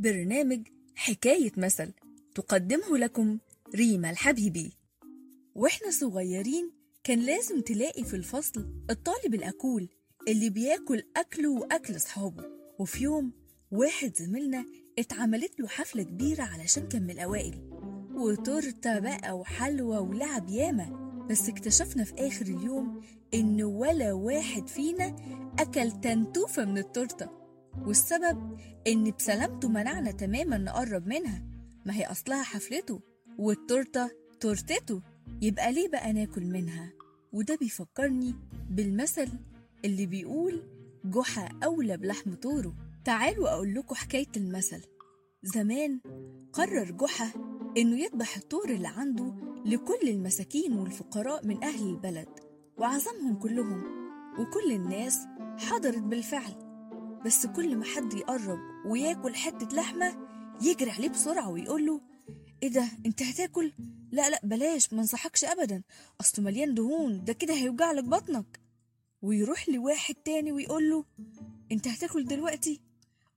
برنامج حكاية مثل تقدمه لكم ريما الحبيبي. وإحنا صغيرين كان لازم تلاقي في الفصل الطالب الأكول اللي بياكل أكله وأكل صحابه وفي يوم واحد زميلنا اتعملت له حفلة كبيرة علشان كان من الأوائل. وتورتة بقى وحلوى ولعب ياما. بس اكتشفنا في آخر اليوم إن ولا واحد فينا أكل تنتوفة من التورتة. والسبب إن بسلامته منعنا تماما نقرب منها. ما هي أصلها حفلته والتورتة تورتته. يبقى ليه بقى ناكل منها؟ وده بيفكرني بالمثل اللي بيقول جحا أولى بلحم طوره. تعالوا أقول لكم حكاية المثل. زمان قرر جحا إنه يذبح الطور اللي عنده لكل المساكين والفقراء من أهل البلد وعزمهم كلهم وكل الناس حضرت بالفعل. بس كل ما حد يقرب وياكل حتة لحمة يجري عليه بسرعة ويقول له إيه ده أنت هتاكل؟ لا لا بلاش ما انصحكش ابدا اصله مليان دهون ده كده هيوجع لك بطنك. ويروح لواحد تاني ويقول له أنت هتاكل دلوقتي؟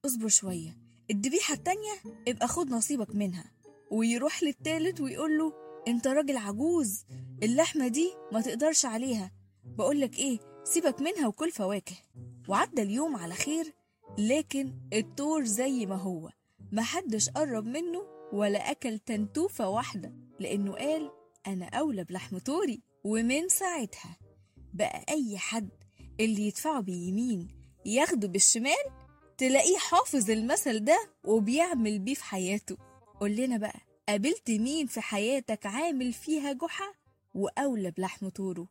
اصبر شوية الذبيحة التانية ابقى خد نصيبك منها. ويروح للتالت ويقول له أنت راجل عجوز اللحمة دي ما تقدرش عليها بقولك إيه سيبك منها وكل فواكه. وعدى اليوم على خير لكن الطور زي ما هو. محدش قرب منه ولا أكل تنتوفة واحدة لأنه قال أنا أولى بلحم طوري ومن ساعتها بقى أي حد اللي يدفعه بيمين ياخده بالشمال تلاقيه حافظ المثل ده وبيعمل بيه في حياته. قول لنا بقى قابلت مين في حياتك عامل فيها جحا وأولى بلحم طوره؟